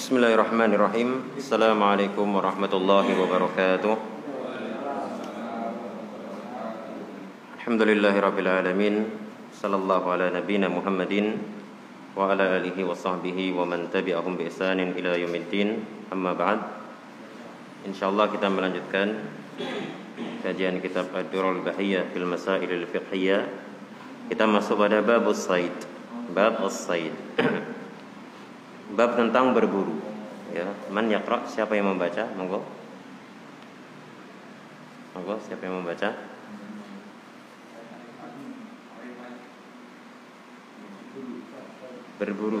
بسم الله الرحمن الرحيم السلام عليكم ورحمة الله وبركاته الحمد لله رب العالمين صلى الله على نبينا محمد وعلى آله وصحبه ومن تبعهم بإحسان إلى يوم الدين أما بعد إن شاء الله kita melanjutkan kajian kitab Ad-Durul Bahiyah fil Masail al-Fiqhiyah kita masuk pada bab as-Said bab as-Said bab tentang berburu. Ya, man yaqra? Siapa yang membaca? Monggo. Monggo, siapa yang membaca? Berburu.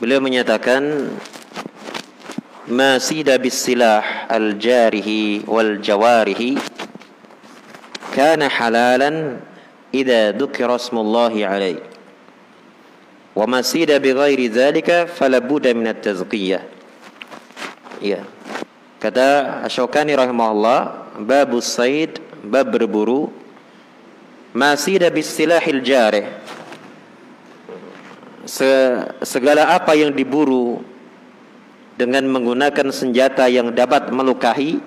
Beliau menyatakan Ma sida bis silah al-jarihi wal jawarihi Kana halalan Ida dukira asmullahi alaih Wa ma sida bi ghairi dhalika Falabuda minat tazqiyah Iya. Kata Asyokani rahimahullah, babus said, bab berburu, masih ada bistilahil jareh. Segala apa yang diburu dengan menggunakan senjata yang dapat melukai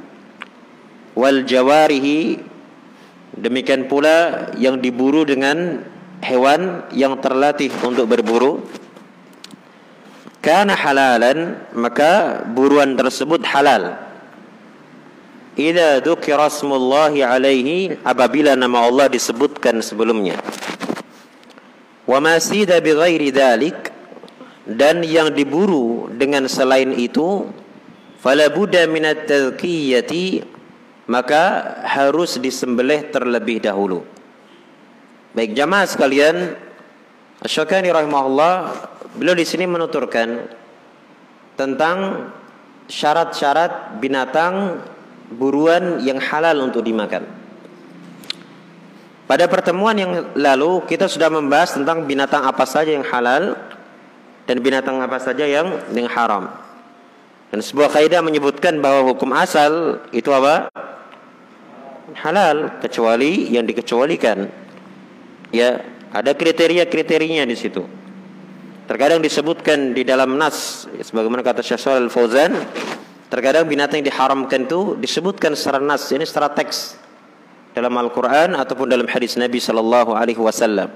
wal jawarihi demikian pula yang diburu dengan hewan yang terlatih untuk berburu kana halalan maka buruan tersebut halal. Idza dzukira alaihi apabila nama Allah disebutkan sebelumnya wa dzalik dan yang diburu dengan selain itu fala budda minat maka harus disembelih terlebih dahulu baik jamaah sekalian Asyakani rahimahullah Beliau di sini menuturkan tentang syarat-syarat binatang buruan yang halal untuk dimakan. Pada pertemuan yang lalu kita sudah membahas tentang binatang apa saja yang halal dan binatang apa saja yang yang haram. Dan sebuah kaidah menyebutkan bahwa hukum asal itu apa? halal kecuali yang dikecualikan. Ya, ada kriteria-kriterianya di situ. Terkadang disebutkan di dalam nas sebagaimana kata Syekh Al Fauzan, terkadang binatang yang diharamkan itu disebutkan secara nas, ini secara teks dalam Al-Qur'an ataupun dalam hadis Nabi sallallahu alaihi wasallam.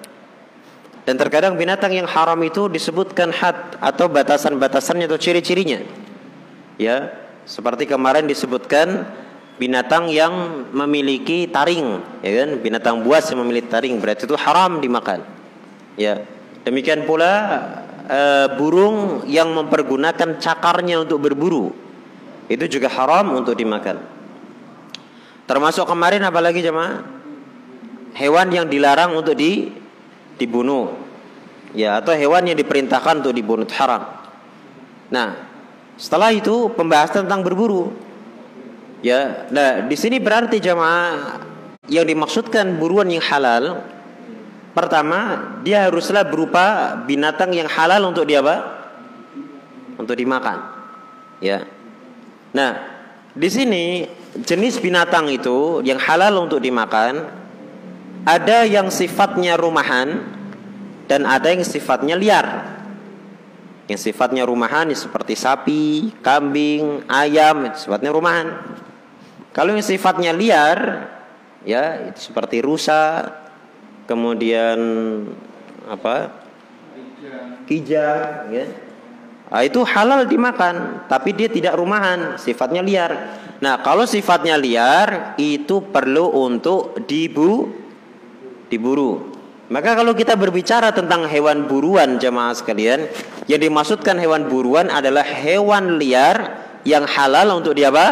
Dan terkadang binatang yang haram itu disebutkan had atau batasan-batasannya atau ciri-cirinya. Ya, seperti kemarin disebutkan binatang yang memiliki taring, ya kan? Binatang buas yang memiliki taring berarti itu haram dimakan. Ya. Demikian pula e, burung yang mempergunakan cakarnya untuk berburu. Itu juga haram untuk dimakan. Termasuk kemarin apalagi jemaah? Hewan yang dilarang untuk di dibunuh. Ya, atau hewan yang diperintahkan untuk dibunuh haram. Nah, setelah itu pembahasan tentang berburu. Ya, nah di sini berarti jamaah yang dimaksudkan buruan yang halal pertama dia haruslah berupa binatang yang halal untuk dia apa? Untuk dimakan. Ya. Nah, di sini jenis binatang itu yang halal untuk dimakan ada yang sifatnya rumahan dan ada yang sifatnya liar. Yang sifatnya rumahan ya seperti sapi, kambing, ayam, sifatnya rumahan. Kalau yang sifatnya liar, ya itu seperti rusa, kemudian apa? Kijang, ya. Nah, itu halal dimakan, tapi dia tidak rumahan, sifatnya liar. Nah, kalau sifatnya liar itu perlu untuk dibu diburu. Maka kalau kita berbicara tentang hewan buruan jemaah sekalian, yang dimaksudkan hewan buruan adalah hewan liar yang halal untuk dia apa?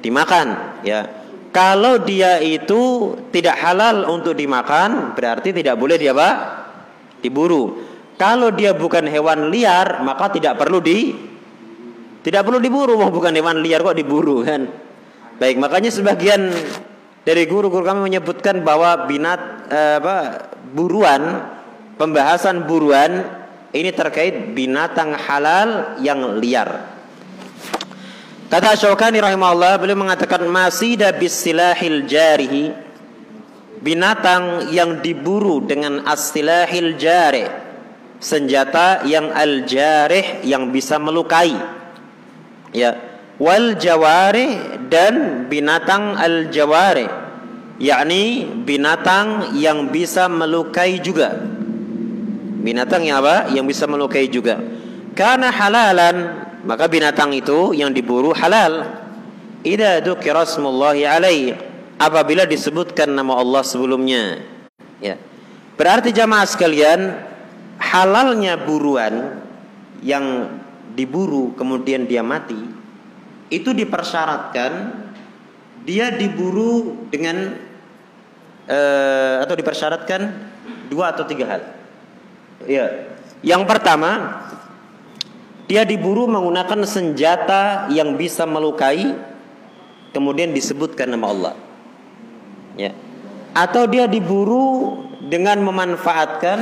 Dimakan, ya. Kalau dia itu tidak halal untuk dimakan, berarti tidak boleh dia apa? Diburu. Kalau dia bukan hewan liar, maka tidak perlu di tidak perlu diburu, bukan hewan liar kok diburu kan. Baik, makanya sebagian dari guru-guru kami menyebutkan bahwa binat eh, apa buruan pembahasan buruan ini terkait binatang halal yang liar. Kata Syaukani rahimahullah beliau mengatakan masih bisilahil jarihi binatang yang diburu dengan astilahil jari senjata yang al jarih yang bisa melukai. Ya. Wal jawari dan binatang al jawari yakni binatang yang bisa melukai juga. Binatang yang apa? Yang bisa melukai juga. Karena halalan maka binatang itu yang diburu halal. Idza dzukira smullahi alaihi apabila disebutkan nama Allah sebelumnya. Ya. Berarti jamaah sekalian halalnya buruan yang diburu kemudian dia mati itu dipersyaratkan dia diburu dengan uh, atau dipersyaratkan dua atau tiga hal. Ya, yang pertama dia diburu menggunakan senjata yang bisa melukai, kemudian disebutkan nama Allah. Ya, atau dia diburu dengan memanfaatkan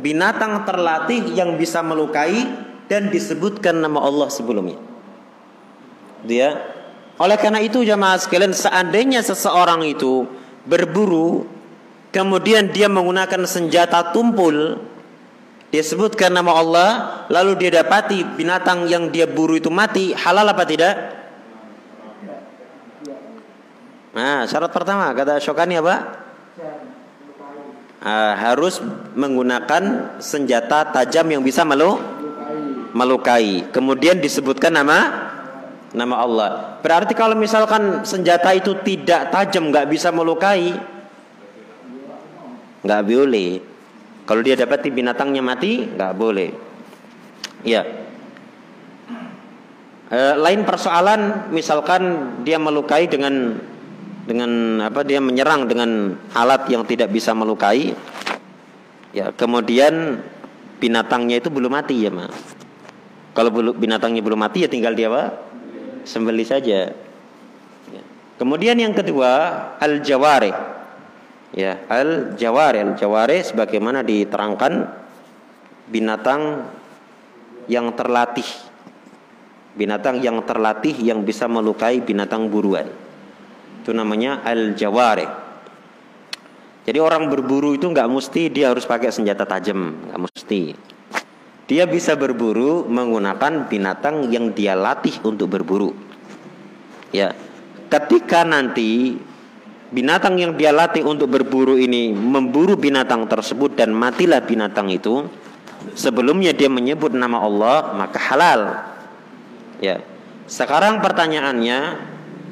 binatang terlatih yang bisa melukai dan disebutkan nama Allah sebelumnya. Dia oleh karena itu jamaah sekalian seandainya seseorang itu berburu kemudian dia menggunakan senjata tumpul dia sebutkan nama Allah lalu dia dapati binatang yang dia buru itu mati halal apa tidak? Nah syarat pertama kata Syokani apa? Uh, harus menggunakan senjata tajam yang bisa melu melukai. Kemudian disebutkan nama nama Allah. Berarti kalau misalkan senjata itu tidak tajam, nggak bisa melukai, nggak boleh. Kalau dia dapat binatangnya mati, nggak boleh. Ya. Lain persoalan, misalkan dia melukai dengan dengan apa? Dia menyerang dengan alat yang tidak bisa melukai. Ya, kemudian binatangnya itu belum mati ya, mas. Kalau binatangnya belum mati ya tinggal dia apa? sembeli saja. Ya. Kemudian yang kedua al jawari. Ya, al jawari, al jawari sebagaimana diterangkan binatang yang terlatih. Binatang yang terlatih yang bisa melukai binatang buruan. Itu namanya al-jawari. Jadi orang berburu itu nggak mesti dia harus pakai senjata tajam, nggak mesti. Dia bisa berburu menggunakan binatang yang dia latih untuk berburu. Ya, ketika nanti binatang yang dia latih untuk berburu ini memburu binatang tersebut dan matilah binatang itu, sebelumnya dia menyebut nama Allah maka halal. Ya. Sekarang pertanyaannya,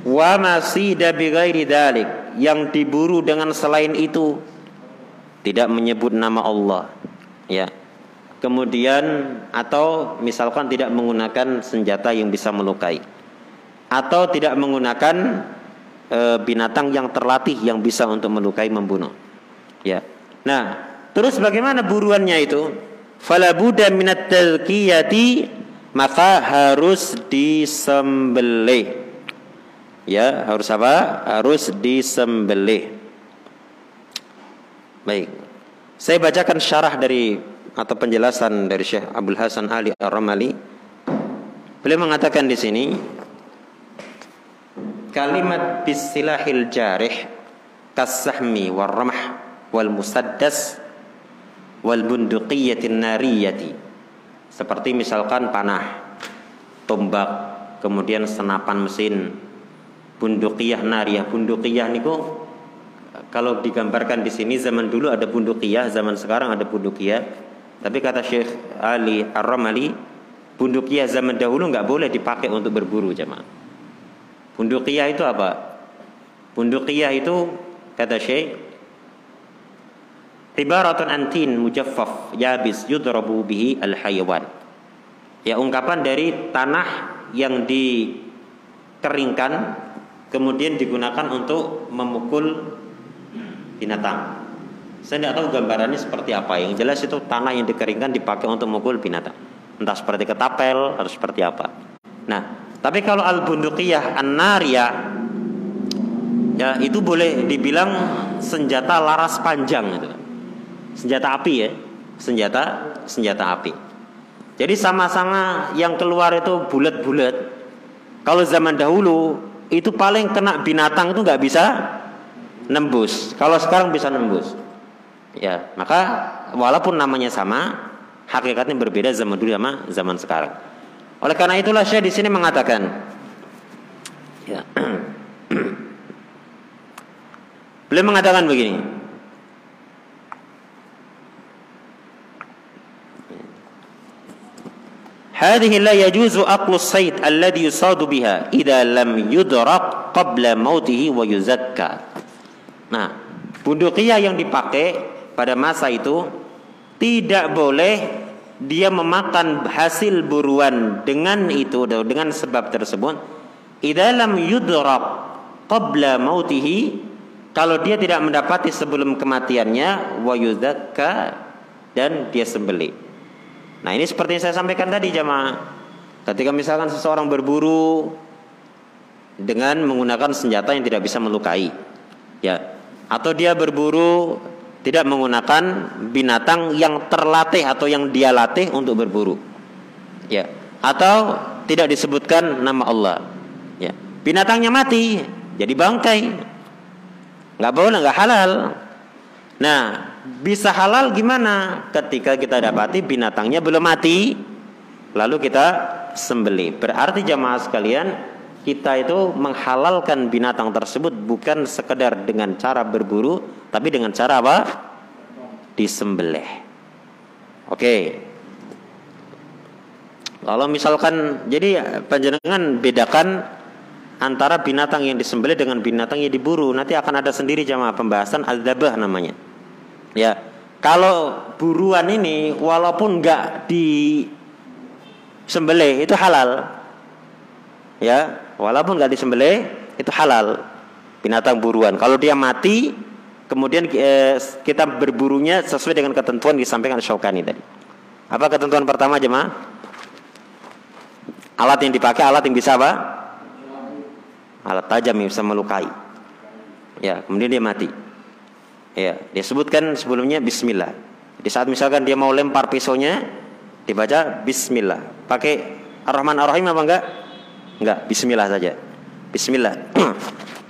wa masida bighairi dalik yang diburu dengan selain itu tidak menyebut nama Allah. Ya. Kemudian atau misalkan tidak menggunakan senjata yang bisa melukai atau tidak menggunakan e, binatang yang terlatih yang bisa untuk melukai membunuh. Ya. Nah, terus bagaimana buruannya itu? fala budda minat maka harus disembelih ya harus apa? Harus disembelih. Baik. Saya bacakan syarah dari atau penjelasan dari Syekh Abdul Hasan Ali Ar-Ramali. Beliau mengatakan di sini kalimat bisilahil jarih kasahmi wal ramah wal musaddas wal bunduqiyatin nariyati. Seperti misalkan panah tombak kemudian senapan mesin bundukiyah nariyah. Bundukiyah niku kalau digambarkan di sini zaman dulu ada bundukiyah zaman sekarang ada bundukiyah tapi kata Syekh Ali Ar-Ramali bundukiyah zaman dahulu nggak boleh dipakai untuk berburu jemaah. Bundukiyah itu apa? Bundukiyah itu kata Syekh Ibaratun antin mujaffaf yabis yudrabu bihi al hayawan. Ya ungkapan dari tanah yang dikeringkan kemudian digunakan untuk memukul binatang. Saya tidak tahu gambarannya seperti apa. Yang jelas itu tanah yang dikeringkan dipakai untuk memukul binatang. Entah seperti ketapel atau seperti apa. Nah, tapi kalau al-bunduqiyah an-nariyah ya itu boleh dibilang senjata laras panjang gitu senjata api ya senjata senjata api jadi sama-sama yang keluar itu bulat-bulat kalau zaman dahulu itu paling kena binatang itu nggak bisa nembus. Kalau sekarang bisa nembus. Ya maka walaupun namanya sama hakikatnya berbeda zaman dulu sama zaman sekarang. Oleh karena itulah saya di sini mengatakan ya beliau mengatakan begini هذه لا يجوز aqlu الصيد الذي يصاد بها إذا لم yudrak قبل موته ويزكى nah bundukiah yang dipakai pada masa itu tidak boleh dia memakan hasil buruan dengan itu dengan sebab tersebut. Idalam yudrak qabla mautihi kalau dia tidak mendapati sebelum kematiannya wa dan dia sembelih. Nah ini seperti yang saya sampaikan tadi jamaah. Ketika misalkan seseorang berburu dengan menggunakan senjata yang tidak bisa melukai, ya, atau dia berburu tidak menggunakan binatang yang terlatih atau yang dia latih untuk berburu, ya, atau tidak disebutkan nama Allah, ya, binatangnya mati, jadi bangkai, nggak boleh, nggak halal. Nah, bisa halal gimana? Ketika kita dapati binatangnya belum mati, lalu kita sembelih. Berarti jamaah sekalian, kita itu menghalalkan binatang tersebut bukan sekedar dengan cara berburu, tapi dengan cara apa? Disembelih. Oke. Kalau misalkan jadi panjenengan bedakan antara binatang yang disembelih dengan binatang yang diburu. Nanti akan ada sendiri jamaah pembahasan adzabah namanya. Ya, kalau buruan ini walaupun nggak di sembelih itu halal. Ya, walaupun nggak disembelih itu halal binatang buruan. Kalau dia mati, kemudian eh, kita berburunya sesuai dengan ketentuan disampaikan Syaukani tadi. Apa ketentuan pertama jemaah? Alat yang dipakai alat yang bisa apa? Alat tajam yang bisa melukai. Ya, kemudian dia mati. Ya, dia sebutkan sebelumnya bismillah. Di saat misalkan dia mau lempar pisaunya dibaca bismillah. Pakai Ar-Rahman Ar-Rahim apa enggak? Enggak, bismillah saja. Bismillah.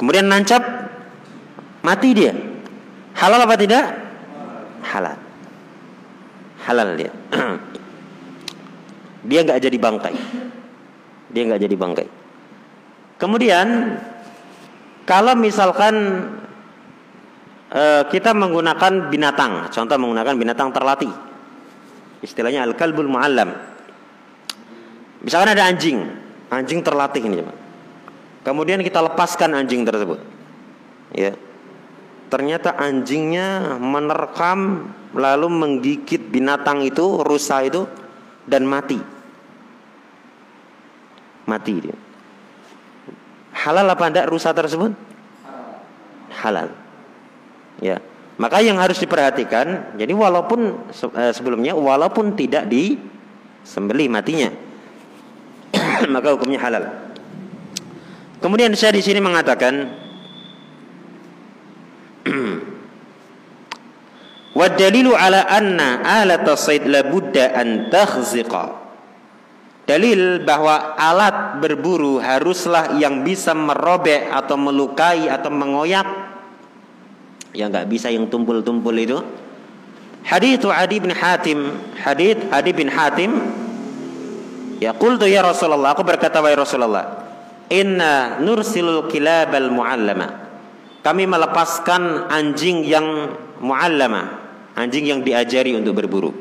kemudian nancap, mati dia. Halal apa tidak? Halal. Halal dia. dia nggak jadi bangkai. Dia nggak jadi bangkai. Kemudian kalau misalkan uh, kita menggunakan binatang, contoh menggunakan binatang terlatih, istilahnya al-kalbul muallam. Misalkan ada anjing, anjing terlatih ini, Kemudian kita lepaskan anjing tersebut. Ya. Ternyata anjingnya menerkam lalu menggigit binatang itu, rusa itu dan mati. Mati dia. Halal apa tidak rusa tersebut? Halal. Ya. Maka yang harus diperhatikan, jadi walaupun eh, sebelumnya walaupun tidak disembelih matinya, maka hukumnya halal. Kemudian saya di sini mengatakan Wadalilu ala anna alat sayd la budda an takhziqa. Dalil bahwa alat berburu haruslah yang bisa merobek atau melukai atau mengoyak yang nggak bisa yang tumpul-tumpul itu. Hadits Adi bin Hatim, hadits Adi bin Hatim Ya qultu ya Rasulullah, aku berkata wahai Rasulullah, Inna nursilul kilabal muallama. Kami melepaskan anjing yang muallama, anjing yang diajari untuk berburu.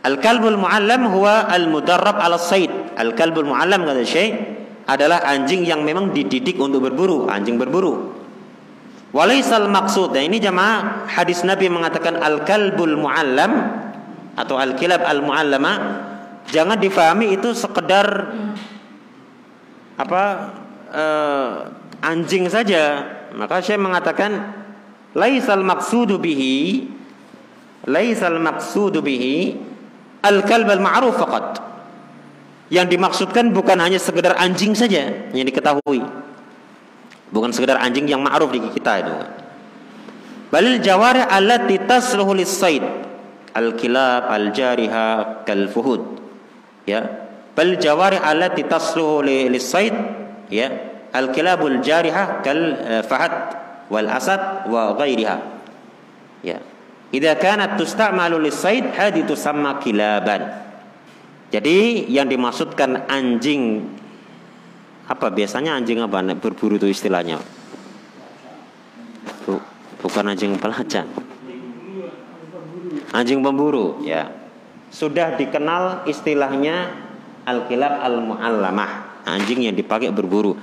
Al-kalbul muallam huwa al-mudarrab ala sayd. Al-kalbul muallam kata Syekh adalah anjing yang memang dididik untuk berburu, anjing berburu. Walaisal maksud. Dan ini jamaah hadis Nabi mengatakan al-kalbul muallam atau al-kilab al-muallama. Jangan difahami itu sekedar apa uh, anjing saja. Maka saya mengatakan laisal maqsudu bihi laisal maqsudu bihi al kalb al ma'ruf faqat. Yang dimaksudkan bukan hanya sekedar anjing saja yang diketahui bukan sekedar anjing yang ma'ruf di kita itu. Balil jawari allati tasluhu lis-sayd al kilab al jariha kal fuhud ya. Bal jawari allati tasluhu lis-sayd ya. Al-kilabul jarihah kal eh, fahad wal asad wa ghairiha. Ya. Idza kanat tusta'malu lis-sayd hadi tusamma kilaban. Jadi yang dimaksudkan anjing apa biasanya anjing apa berburu itu istilahnya bukan anjing pelacak anjing pemburu ya sudah dikenal istilahnya al-kilab al-muallamah, anjing yang dipakai berburu.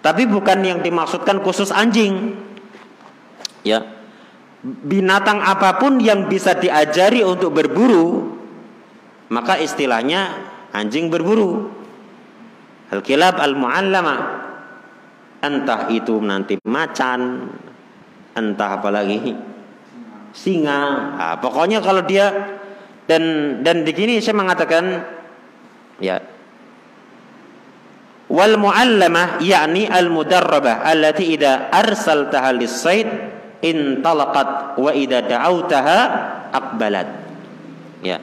Tapi bukan yang dimaksudkan khusus anjing. Ya. Binatang apa pun yang bisa diajari untuk berburu, maka istilahnya anjing berburu. Al-kilab al-muallamah. Entah itu nanti macan, entah apalagi singa. Nah, pokoknya kalau dia dan dan di sini saya mengatakan Ya. Wal muallamah yakni al mudarrabah allati idza arsaltaha lis-sayd intalaqat wa idza da'awtaha aqbalat. Ya.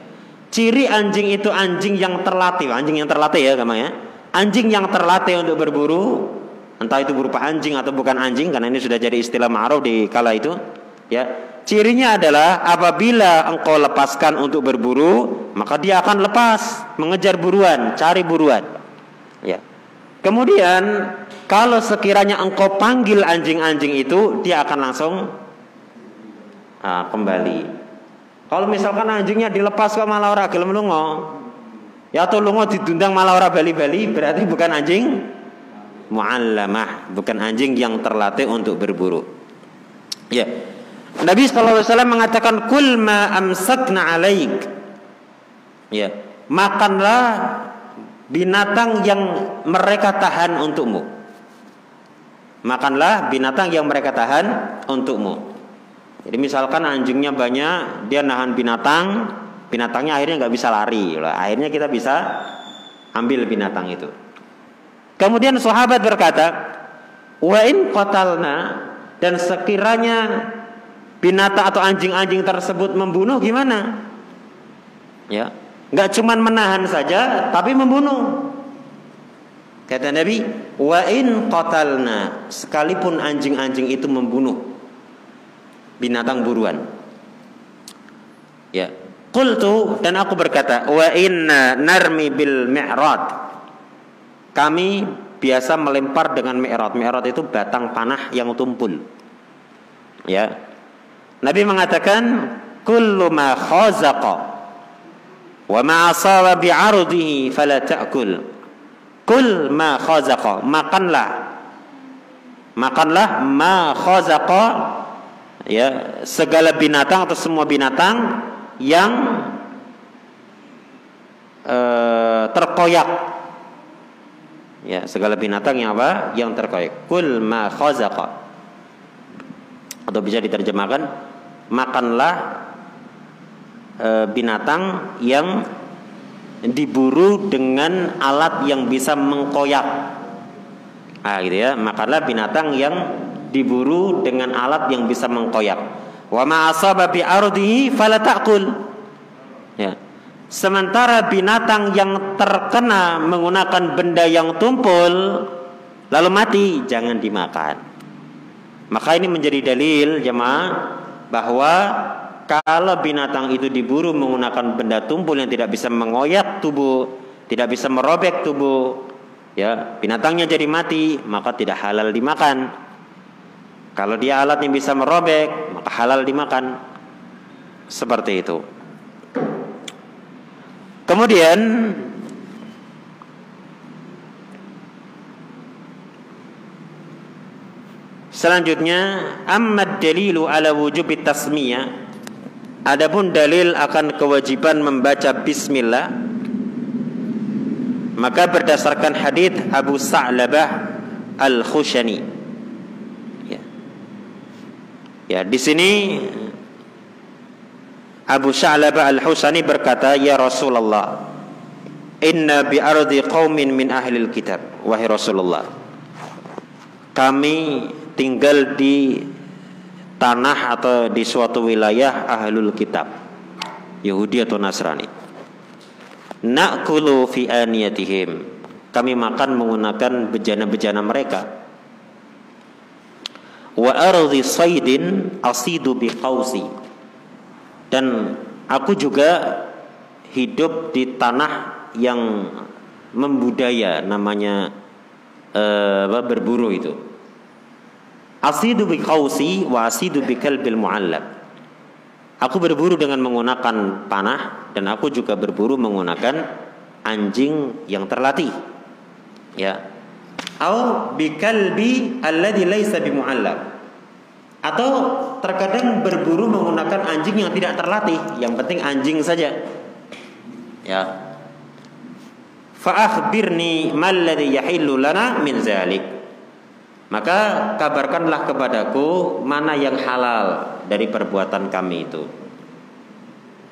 Ciri anjing itu anjing yang terlatih, anjing yang terlatih ya gampang ya. Anjing yang terlatih untuk berburu, entah itu berupa anjing atau bukan anjing karena ini sudah jadi istilah ma'ruf di kala itu, ya Cirinya adalah apabila engkau lepaskan untuk berburu, maka dia akan lepas, mengejar buruan, cari buruan. Ya. Kemudian kalau sekiranya engkau panggil anjing-anjing itu, dia akan langsung ah, kembali. Kalau misalkan anjingnya dilepas ke malah ora gelem lunga, ya atau lunga didundang malah ora bali-bali, berarti bukan anjing muallamah, bukan anjing yang terlatih untuk berburu. Ya. Nabi SAW mengatakan kul ma amsakna alaik. Ya, makanlah binatang yang mereka tahan untukmu. Makanlah binatang yang mereka tahan untukmu. Jadi misalkan anjingnya banyak, dia nahan binatang, binatangnya akhirnya nggak bisa lari. Akhirnya kita bisa ambil binatang itu. Kemudian sahabat berkata, wa in dan sekiranya binatang atau anjing-anjing tersebut membunuh gimana? Ya, nggak cuman menahan saja, tapi membunuh. Kata Nabi, "Wa in qatalna," sekalipun anjing-anjing itu membunuh binatang buruan. Ya. Qultu dan aku berkata, "Wa inna narmi bil mi'rad." Kami biasa melempar dengan mi'rad. Mi'rad itu batang panah yang tumpul. Ya. Nabi mengatakan, "Kullu ma khazaqa wa ma asaba bi'ardihi fala ta'kul." Kul ma khazaqa, makanlah. Makanlah ma khazaqa ya, segala binatang atau semua binatang yang uh, terkoyak. Ya, segala binatang yang apa? Yang terkoyak. Kul ma khazaqa. Atau bisa diterjemahkan makanlah uh, binatang yang diburu dengan alat yang bisa mengkoyak. Ah gitu ya, makanlah binatang yang diburu dengan alat yang bisa mengkoyak. Wa ma asaba bi ardihi fala ta'kul. Ya. Sementara binatang yang terkena menggunakan benda yang tumpul lalu mati, jangan dimakan. Maka ini menjadi dalil jemaah bahwa kalau binatang itu diburu menggunakan benda tumpul yang tidak bisa mengoyak tubuh, tidak bisa merobek tubuh, ya binatangnya jadi mati, maka tidak halal dimakan. Kalau dia alat yang bisa merobek, maka halal dimakan. Seperti itu. Kemudian Selanjutnya, amma dalilu ala wujubi tasmiyah Adapun dalil akan kewajiban membaca bismillah maka berdasarkan hadis Abu Sa'labah Al-Khushani. Ya. di sini Abu Sa'labah Al-Khushani berkata, "Ya Rasulullah, inna bi ardi qaumin min ahli kitab." Wahai Rasulullah, kami tinggal di tanah atau di suatu wilayah ahlul kitab Yahudi atau Nasrani Nakulu fi aniyatihim kami makan menggunakan bejana-bejana mereka wa ardi saydin asidu bi qausi dan aku juga hidup di tanah yang membudaya namanya uh, berburu itu Asidu bi qausi wa asidu bi kalbil muallab. Aku berburu dengan menggunakan panah dan aku juga berburu menggunakan anjing yang terlatih. Ya. Au bi kalbi alladhi laisa bi muallab. Atau terkadang berburu menggunakan anjing yang tidak terlatih, yang penting anjing saja. Ya. Fa akhbirni mal ladhi yahillu lana min zalik. Maka kabarkanlah kepadaku mana yang halal dari perbuatan kami itu.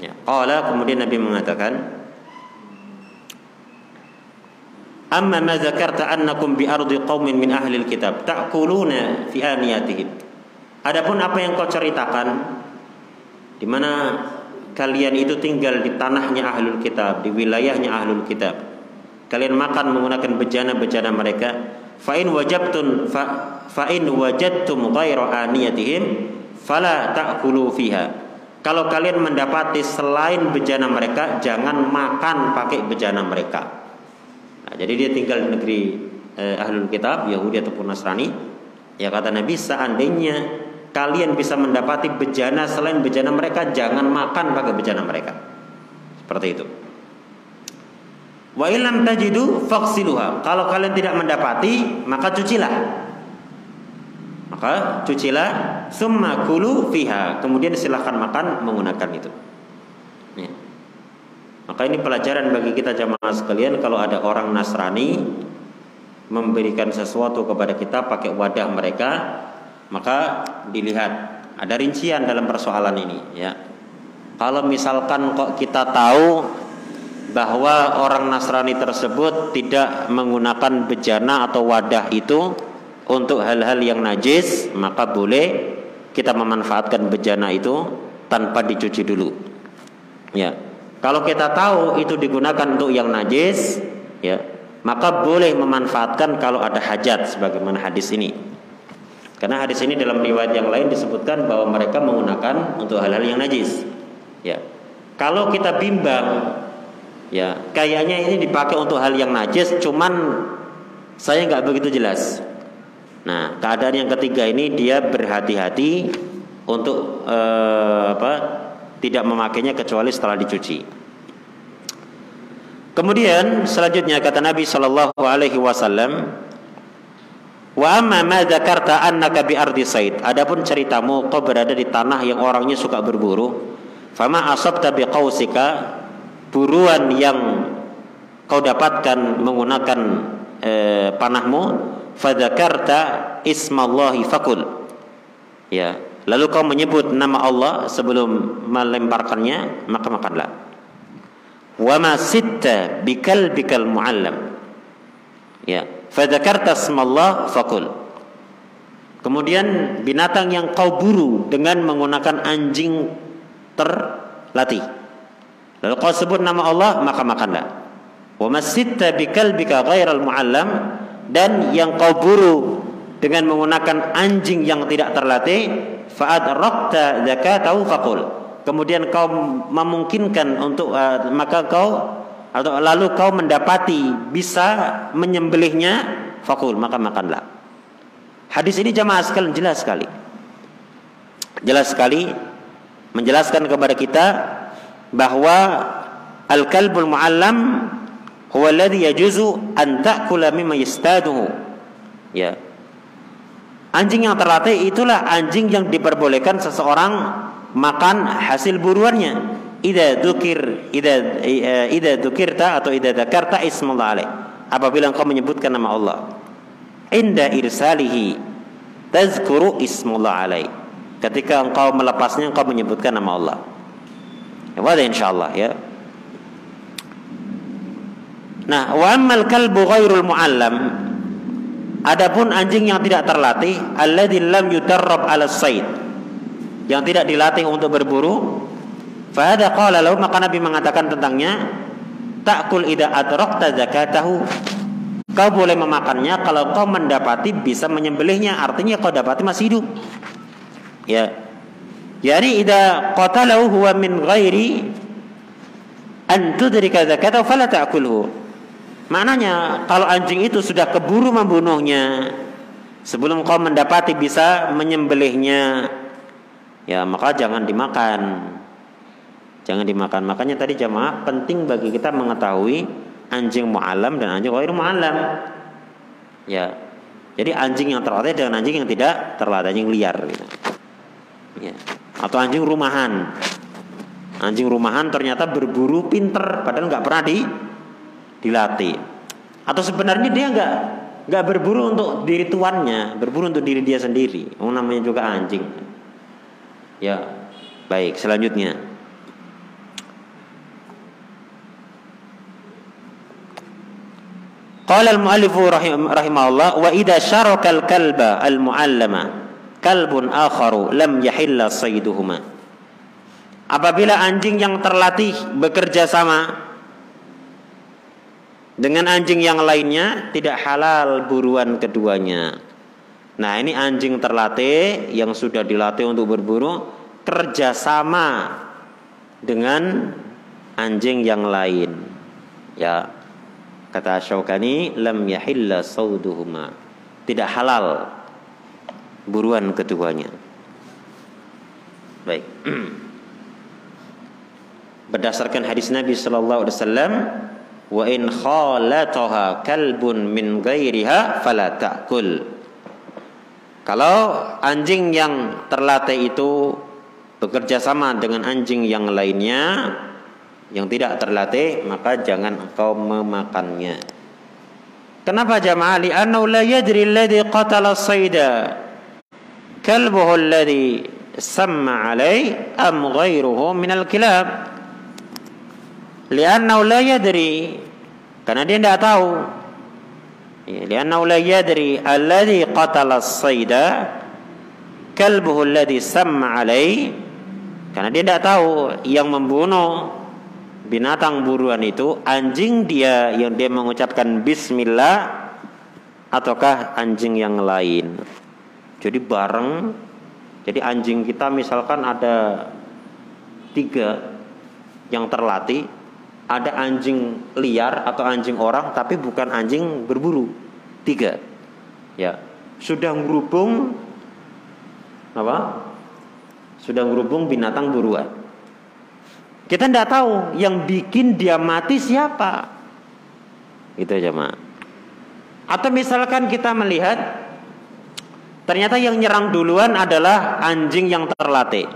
Ya. Allah kemudian Nabi mengatakan, Amma ma zakarta annakum bi ardi qaumin min ahli kitab ta'kuluna fi aniyatihim. Adapun apa yang kau ceritakan di mana kalian itu tinggal di tanahnya ahlul kitab, di wilayahnya ahlul kitab. Kalian makan menggunakan bejana-bejana mereka fa in wajabtun fa, fa in wajadtum ghaira aniyatihim fala ta'kulu fiha kalau kalian mendapati selain bejana mereka jangan makan pakai bejana mereka nah, jadi dia tinggal di negeri eh, ahlul kitab Yahudi ataupun Nasrani ya kata Nabi seandainya kalian bisa mendapati bejana selain bejana mereka jangan makan pakai bejana mereka seperti itu Wa ilam tajidu faksiluha. Kalau kalian tidak mendapati, maka cucilah. Maka cucilah summa kulu fiha. Kemudian silahkan makan menggunakan itu. Maka ini pelajaran bagi kita jamaah sekalian kalau ada orang Nasrani memberikan sesuatu kepada kita pakai wadah mereka, maka dilihat ada rincian dalam persoalan ini ya. Kalau misalkan kok kita tahu bahwa orang Nasrani tersebut tidak menggunakan bejana atau wadah itu untuk hal-hal yang najis, maka boleh kita memanfaatkan bejana itu tanpa dicuci dulu. Ya. Kalau kita tahu itu digunakan untuk yang najis, ya, maka boleh memanfaatkan kalau ada hajat sebagaimana hadis ini. Karena hadis ini dalam riwayat yang lain disebutkan bahwa mereka menggunakan untuk hal-hal yang najis. Ya. Kalau kita bimbang ya, kayaknya ini dipakai untuk hal yang najis cuman saya nggak begitu jelas. Nah, keadaan yang ketiga ini dia berhati-hati untuk eh, apa? Tidak memakainya kecuali setelah dicuci. Kemudian selanjutnya kata Nabi Shallallahu Alaihi Wasallam, Wa amma ma dzakarta annaka ardi said. Adapun ceritamu kau berada di tanah yang orangnya suka berburu, fama asabta bi qausika buruan yang kau dapatkan menggunakan eh, panahmu, fadzakarta ismallahi fakul. Ya, lalu kau menyebut nama Allah sebelum melemparkannya, maka makanlah. Wa ma sitta bikal bikal muallam. Ya, fadzakarta smallah fakul. Kemudian binatang yang kau buru dengan menggunakan anjing terlatih. Lalu kau sebut nama Allah maka makanlah. Wa masitta bikalbika ghairal muallam dan yang kau buru dengan menggunakan anjing yang tidak terlatih fa'ad raqta zakatahu faqul. Kemudian kau memungkinkan untuk uh, maka kau atau lalu kau mendapati bisa menyembelihnya fakul maka makanlah. Hadis ini jamaah sekalian jelas sekali. Jelas sekali menjelaskan kepada kita bahwa al kalbul muallam huwa alladhi yajuzu an ta'kula mimma yastaduhu. Ya anjing yang terlatih itulah anjing yang diperbolehkan seseorang makan hasil buruannya Ida dukir ida eh, ida dukirta atau ida dakarta ismullah alaih. Apabila engkau menyebutkan nama Allah. Inda irsalihi tazkuru ismullah alaih. Ketika engkau melepasnya engkau menyebutkan nama Allah. Ya, Wada insyaallah ya. Nah, wa ammal kalbu ghairul muallam Adapun anjing yang tidak terlatih, alladzi lam yutarrab 'ala sayd. Yang tidak dilatih untuk berburu, Fahada qala lahu maka Nabi mengatakan tentangnya takul ida adrakta zakatahu. Kau boleh memakannya kalau kau mendapati bisa menyembelihnya, artinya kau dapati masih hidup. Ya. Jadi ida qatalahu huwa min ghairi an tudrika zakatahu fala ta'kulhu. Maknanya kalau anjing itu sudah keburu membunuhnya sebelum kau mendapati bisa menyembelihnya ya maka jangan dimakan jangan dimakan. Makanya tadi jamaah penting bagi kita mengetahui anjing mu'alam dan anjing ghair mu'alam. Ya. Jadi anjing yang terlatih dengan anjing yang tidak terlatih, anjing liar gitu. Ya. Atau anjing rumahan. Anjing rumahan ternyata berburu pinter padahal nggak pernah di dilatih. Atau sebenarnya dia nggak nggak berburu untuk diri tuannya, berburu untuk diri dia sendiri. Oh, namanya juga anjing. Ya, baik. Selanjutnya. Qala al-muallif rahimahullah wa idza syaraka al-kalba al-muallama kalbun akharu lam yahilla sayduhuma. Apabila anjing yang terlatih bekerja sama dengan anjing yang lainnya tidak halal buruan keduanya. Nah ini anjing terlatih yang sudah dilatih untuk berburu kerjasama dengan anjing yang lain. Ya, Kata Syaukani, lam yahilla sauduhuma. Tidak halal buruan keduanya. Baik. Berdasarkan hadis Nabi sallallahu alaihi wasallam, wa in khalataha kalbun min ghairiha fala ta'kul. Kalau anjing yang terlatih itu bekerja sama dengan anjing yang lainnya, yang tidak terlatih maka jangan engkau memakannya. Kenapa jamaah? Li'annahu la yadri alladhi qatala sayda kalbuhu alladhi samma alai am ghairuhu min al-kilab. Li'annahu la yadri karena dia tidak tahu. Ya, li'annahu la yadri alladhi qatala sayda kalbuhu alladhi samma alai karena dia tidak tahu yang membunuh binatang buruan itu anjing dia yang dia mengucapkan bismillah ataukah anjing yang lain. Jadi bareng jadi anjing kita misalkan ada tiga yang terlatih, ada anjing liar atau anjing orang tapi bukan anjing berburu. Tiga. Ya. Sudah merubung apa? Sudah merubung binatang buruan. Kita tidak tahu yang bikin dia mati siapa. Itu aja, Mak. Atau misalkan kita melihat ternyata yang nyerang duluan adalah anjing yang terlatih.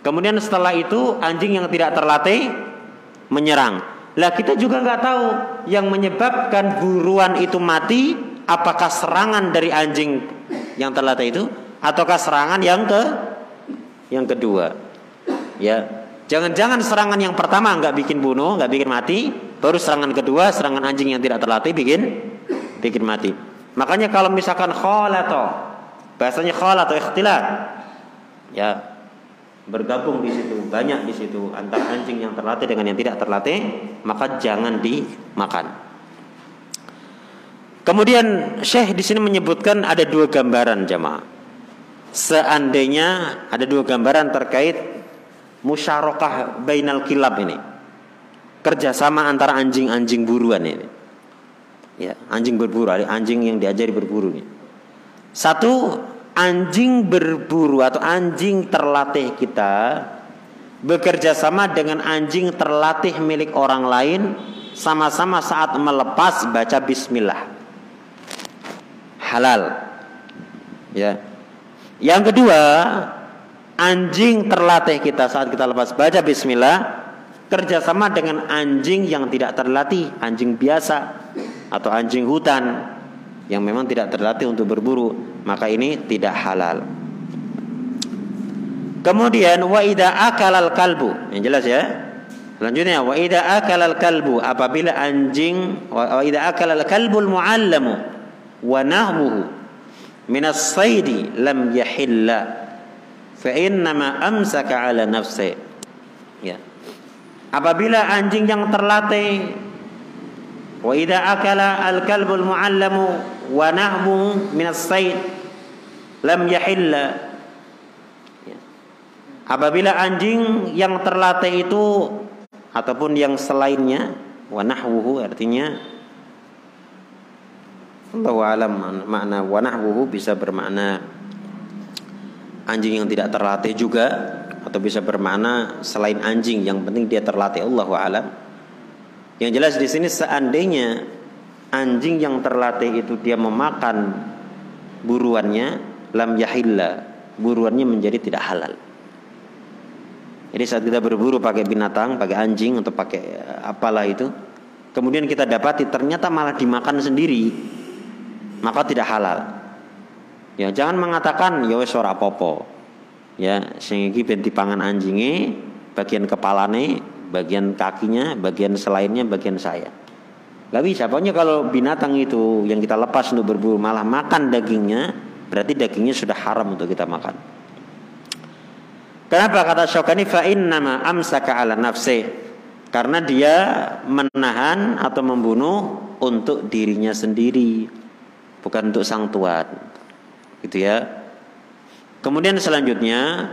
Kemudian setelah itu anjing yang tidak terlatih menyerang. Lah kita juga nggak tahu yang menyebabkan buruan itu mati apakah serangan dari anjing yang terlatih itu ataukah serangan yang ke yang kedua. Ya, Jangan-jangan serangan yang pertama nggak bikin bunuh, nggak bikin mati, baru serangan kedua, serangan anjing yang tidak terlatih bikin bikin mati. Makanya kalau misalkan khalato, bahasanya khalato ikhtilat, ya bergabung di situ, banyak di situ antara anjing yang terlatih dengan yang tidak terlatih, maka jangan dimakan. Kemudian Syekh di sini menyebutkan ada dua gambaran jamaah. Seandainya ada dua gambaran terkait musyarakah bainal kilab ini kerjasama antara anjing-anjing buruan ini ya anjing berburu anjing yang diajari berburu ini satu anjing berburu atau anjing terlatih kita bekerja sama dengan anjing terlatih milik orang lain sama-sama saat melepas baca bismillah. Halal. Ya. Yang kedua anjing terlatih kita saat kita lepas baca bismillah kerjasama dengan anjing yang tidak terlatih anjing biasa atau anjing hutan yang memang tidak terlatih untuk berburu maka ini tidak halal. Kemudian wa ida akalal kalbu. Yang jelas ya. Selanjutnya wa ida akalal kalbu. Apabila anjing wa ida akalal kalbul muallamu wa nahbuhu minas saidi lam yahilla fa innama amsaka ala nafsi. Ya. Apabila anjing yang terlatih wa idza akala al kalbul muallamu wa nahmu min as-sayd lam yahilla ya. apabila anjing yang terlatih itu ataupun yang selainnya wa nahwuhu artinya Allah alam makna wa nahwuhu bisa bermakna anjing yang tidak terlatih juga atau bisa bermakna selain anjing yang penting dia terlatih Allah alam. Yang jelas di sini seandainya anjing yang terlatih itu dia memakan buruannya lam yahilla buruannya menjadi tidak halal. Jadi saat kita berburu pakai binatang, pakai anjing atau pakai eh, apalah itu, kemudian kita dapati ternyata malah dimakan sendiri, maka tidak halal. Ya, jangan mengatakan ya wis ora apa-apa. Ya, sing iki ben dipangan anjinge, bagian kepalane, bagian kakinya, bagian selainnya, bagian saya. Gak bisa, pokoknya kalau binatang itu yang kita lepas untuk berburu malah makan dagingnya, berarti dagingnya sudah haram untuk kita makan. Kenapa kata Syokani fa nama amsaka ala nafsi? Karena dia menahan atau membunuh untuk dirinya sendiri, bukan untuk sang tuan gitu ya kemudian selanjutnya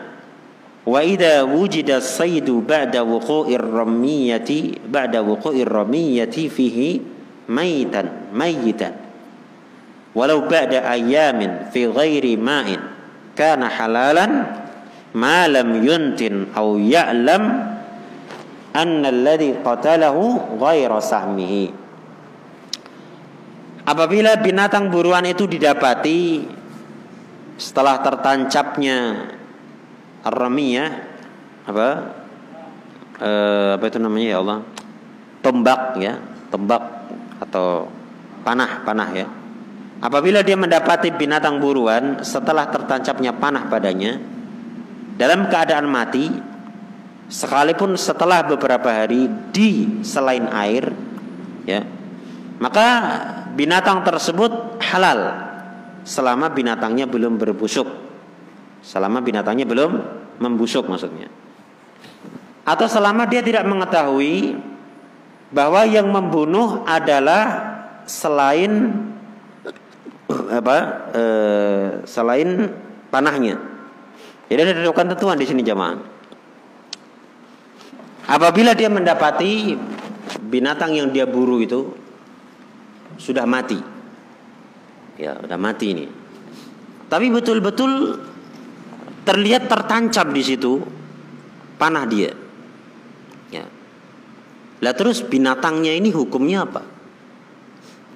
wa idza wujida saydu ba'da wuqu'ir ramiyati ba'da wuqu'ir ramiyati fihi maitan mayitan walau ba'da ayamin fi ghairi ma'in kana halalan ma lam yuntin aw ya'lam anna alladhi qatalahu ghaira apabila binatang buruan itu didapati setelah tertancapnya ramiyah apa? E, apa itu namanya ya Allah? Tombak ya. Tombak atau panah panah ya. Apabila dia mendapati binatang buruan setelah tertancapnya panah padanya dalam keadaan mati sekalipun setelah beberapa hari di selain air ya maka binatang tersebut halal selama binatangnya belum berbusuk. Selama binatangnya belum membusuk maksudnya. atau selama dia tidak mengetahui bahwa yang membunuh adalah selain apa e, selain panahnya. Jadi ada ditentukan tentuan di sini jamaah. Apabila dia mendapati binatang yang dia buru itu sudah mati. Ya, sudah mati ini. Tapi betul-betul terlihat tertancap di situ panah dia. Ya. Lah terus binatangnya ini hukumnya apa?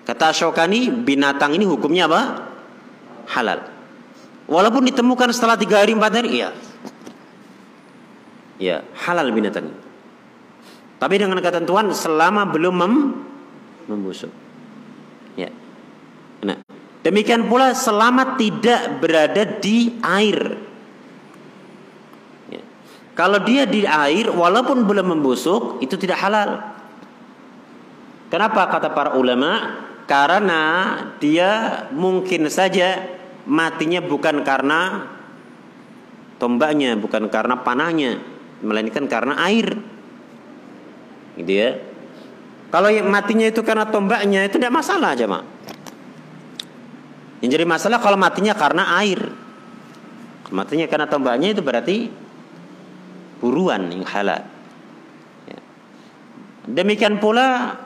Kata Syokani binatang ini hukumnya apa? Halal. Walaupun ditemukan setelah tiga hari empat hari, ya, ya halal binatang. Tapi dengan ketentuan selama belum mem membusuk. Ya. Nah, demikian pula selama tidak berada di air. Kalau dia di air walaupun belum membusuk itu tidak halal. Kenapa kata para ulama? Karena dia mungkin saja matinya bukan karena tombaknya, bukan karena panahnya, melainkan karena air. Gitu ya. Kalau matinya itu karena tombaknya itu tidak masalah aja, Mak. Yang jadi masalah kalau matinya karena air. Matinya karena tombaknya itu berarti buruan yang halal. Ya. Demikian pula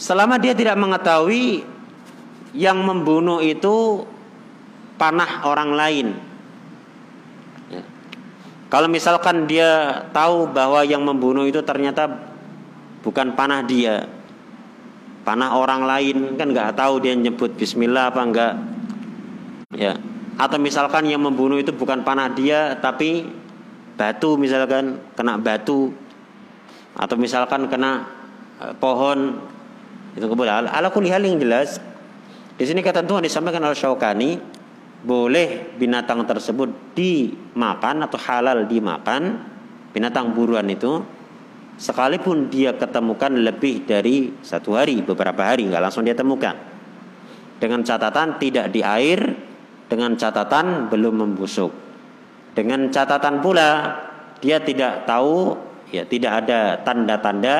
Selama dia tidak mengetahui yang membunuh itu panah orang lain. Ya. Kalau misalkan dia tahu bahwa yang membunuh itu ternyata bukan panah dia, panah orang lain kan nggak tahu dia nyebut Bismillah apa enggak, ya. Atau misalkan yang membunuh itu bukan panah dia tapi batu misalkan kena batu, atau misalkan kena eh, pohon itu keboleh. Ala kulli hal yang jelas di sini ketentuan disampaikan oleh Syaukani boleh binatang tersebut dimakan atau halal dimakan binatang buruan itu sekalipun dia ketemukan lebih dari satu hari beberapa hari nggak langsung dia temukan dengan catatan tidak di air dengan catatan belum membusuk dengan catatan pula dia tidak tahu ya tidak ada tanda-tanda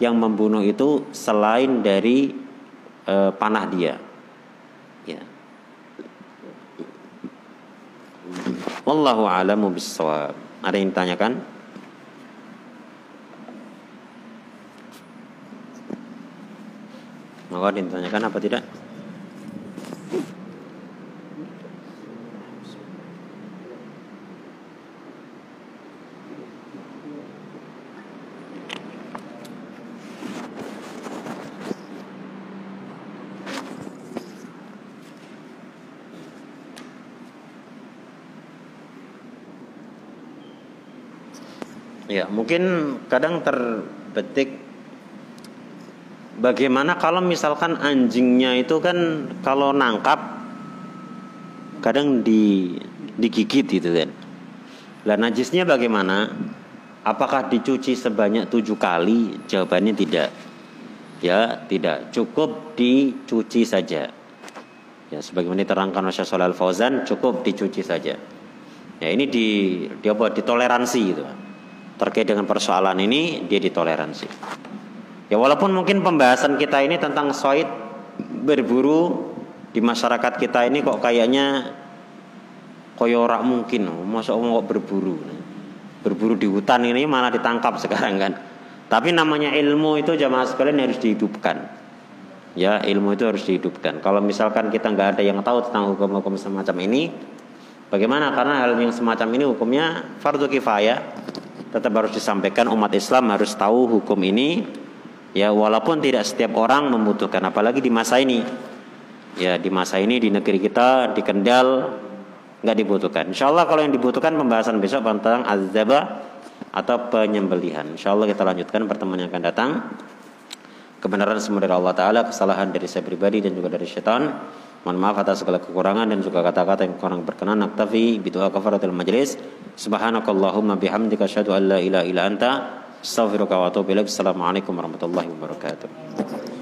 yang membunuh itu selain dari e, panah dia. Ya. Wallahu a'lamu bissawab. Ada yang ditanyakan? Maka ditanyakan apa tidak? Mungkin kadang terbetik bagaimana kalau misalkan anjingnya itu kan kalau nangkap kadang di digigit gitu kan. Lah najisnya bagaimana? Apakah dicuci sebanyak tujuh kali? Jawabannya tidak. Ya, tidak. Cukup dicuci saja. Ya, sebagaimana diterangkan oleh Syaikhul Fauzan, cukup dicuci saja. Ya, ini di dia buat ditoleransi gitu terkait dengan persoalan ini dia ditoleransi. Ya walaupun mungkin pembahasan kita ini tentang soid berburu di masyarakat kita ini kok kayaknya koyorak mungkin, masa kok berburu. Berburu di hutan ini malah ditangkap sekarang kan. Tapi namanya ilmu itu jamaah sekalian harus dihidupkan. Ya ilmu itu harus dihidupkan. Kalau misalkan kita nggak ada yang tahu tentang hukum-hukum semacam ini, bagaimana? Karena hal yang semacam ini hukumnya fardu kifayah tetap harus disampaikan umat Islam harus tahu hukum ini. Ya walaupun tidak setiap orang membutuhkan apalagi di masa ini. Ya di masa ini di negeri kita di Kendal nggak dibutuhkan. Insya Allah kalau yang dibutuhkan pembahasan besok tentang azaba atau penyembelihan. Insya Allah kita lanjutkan pertemuan yang akan datang. Kebenaran semua dari Allah Taala kesalahan dari saya pribadi dan juga dari syaitan Mohon maaf atas segala kekurangan dan juga kata-kata yang kurang berkenan. Naktafi bidu'a kafaratul majlis. Subhanakallahumma bihamdika asyhadu an la ilaha illa anta astaghfiruka wa atubu ilaik. Assalamualaikum warahmatullahi wabarakatuh.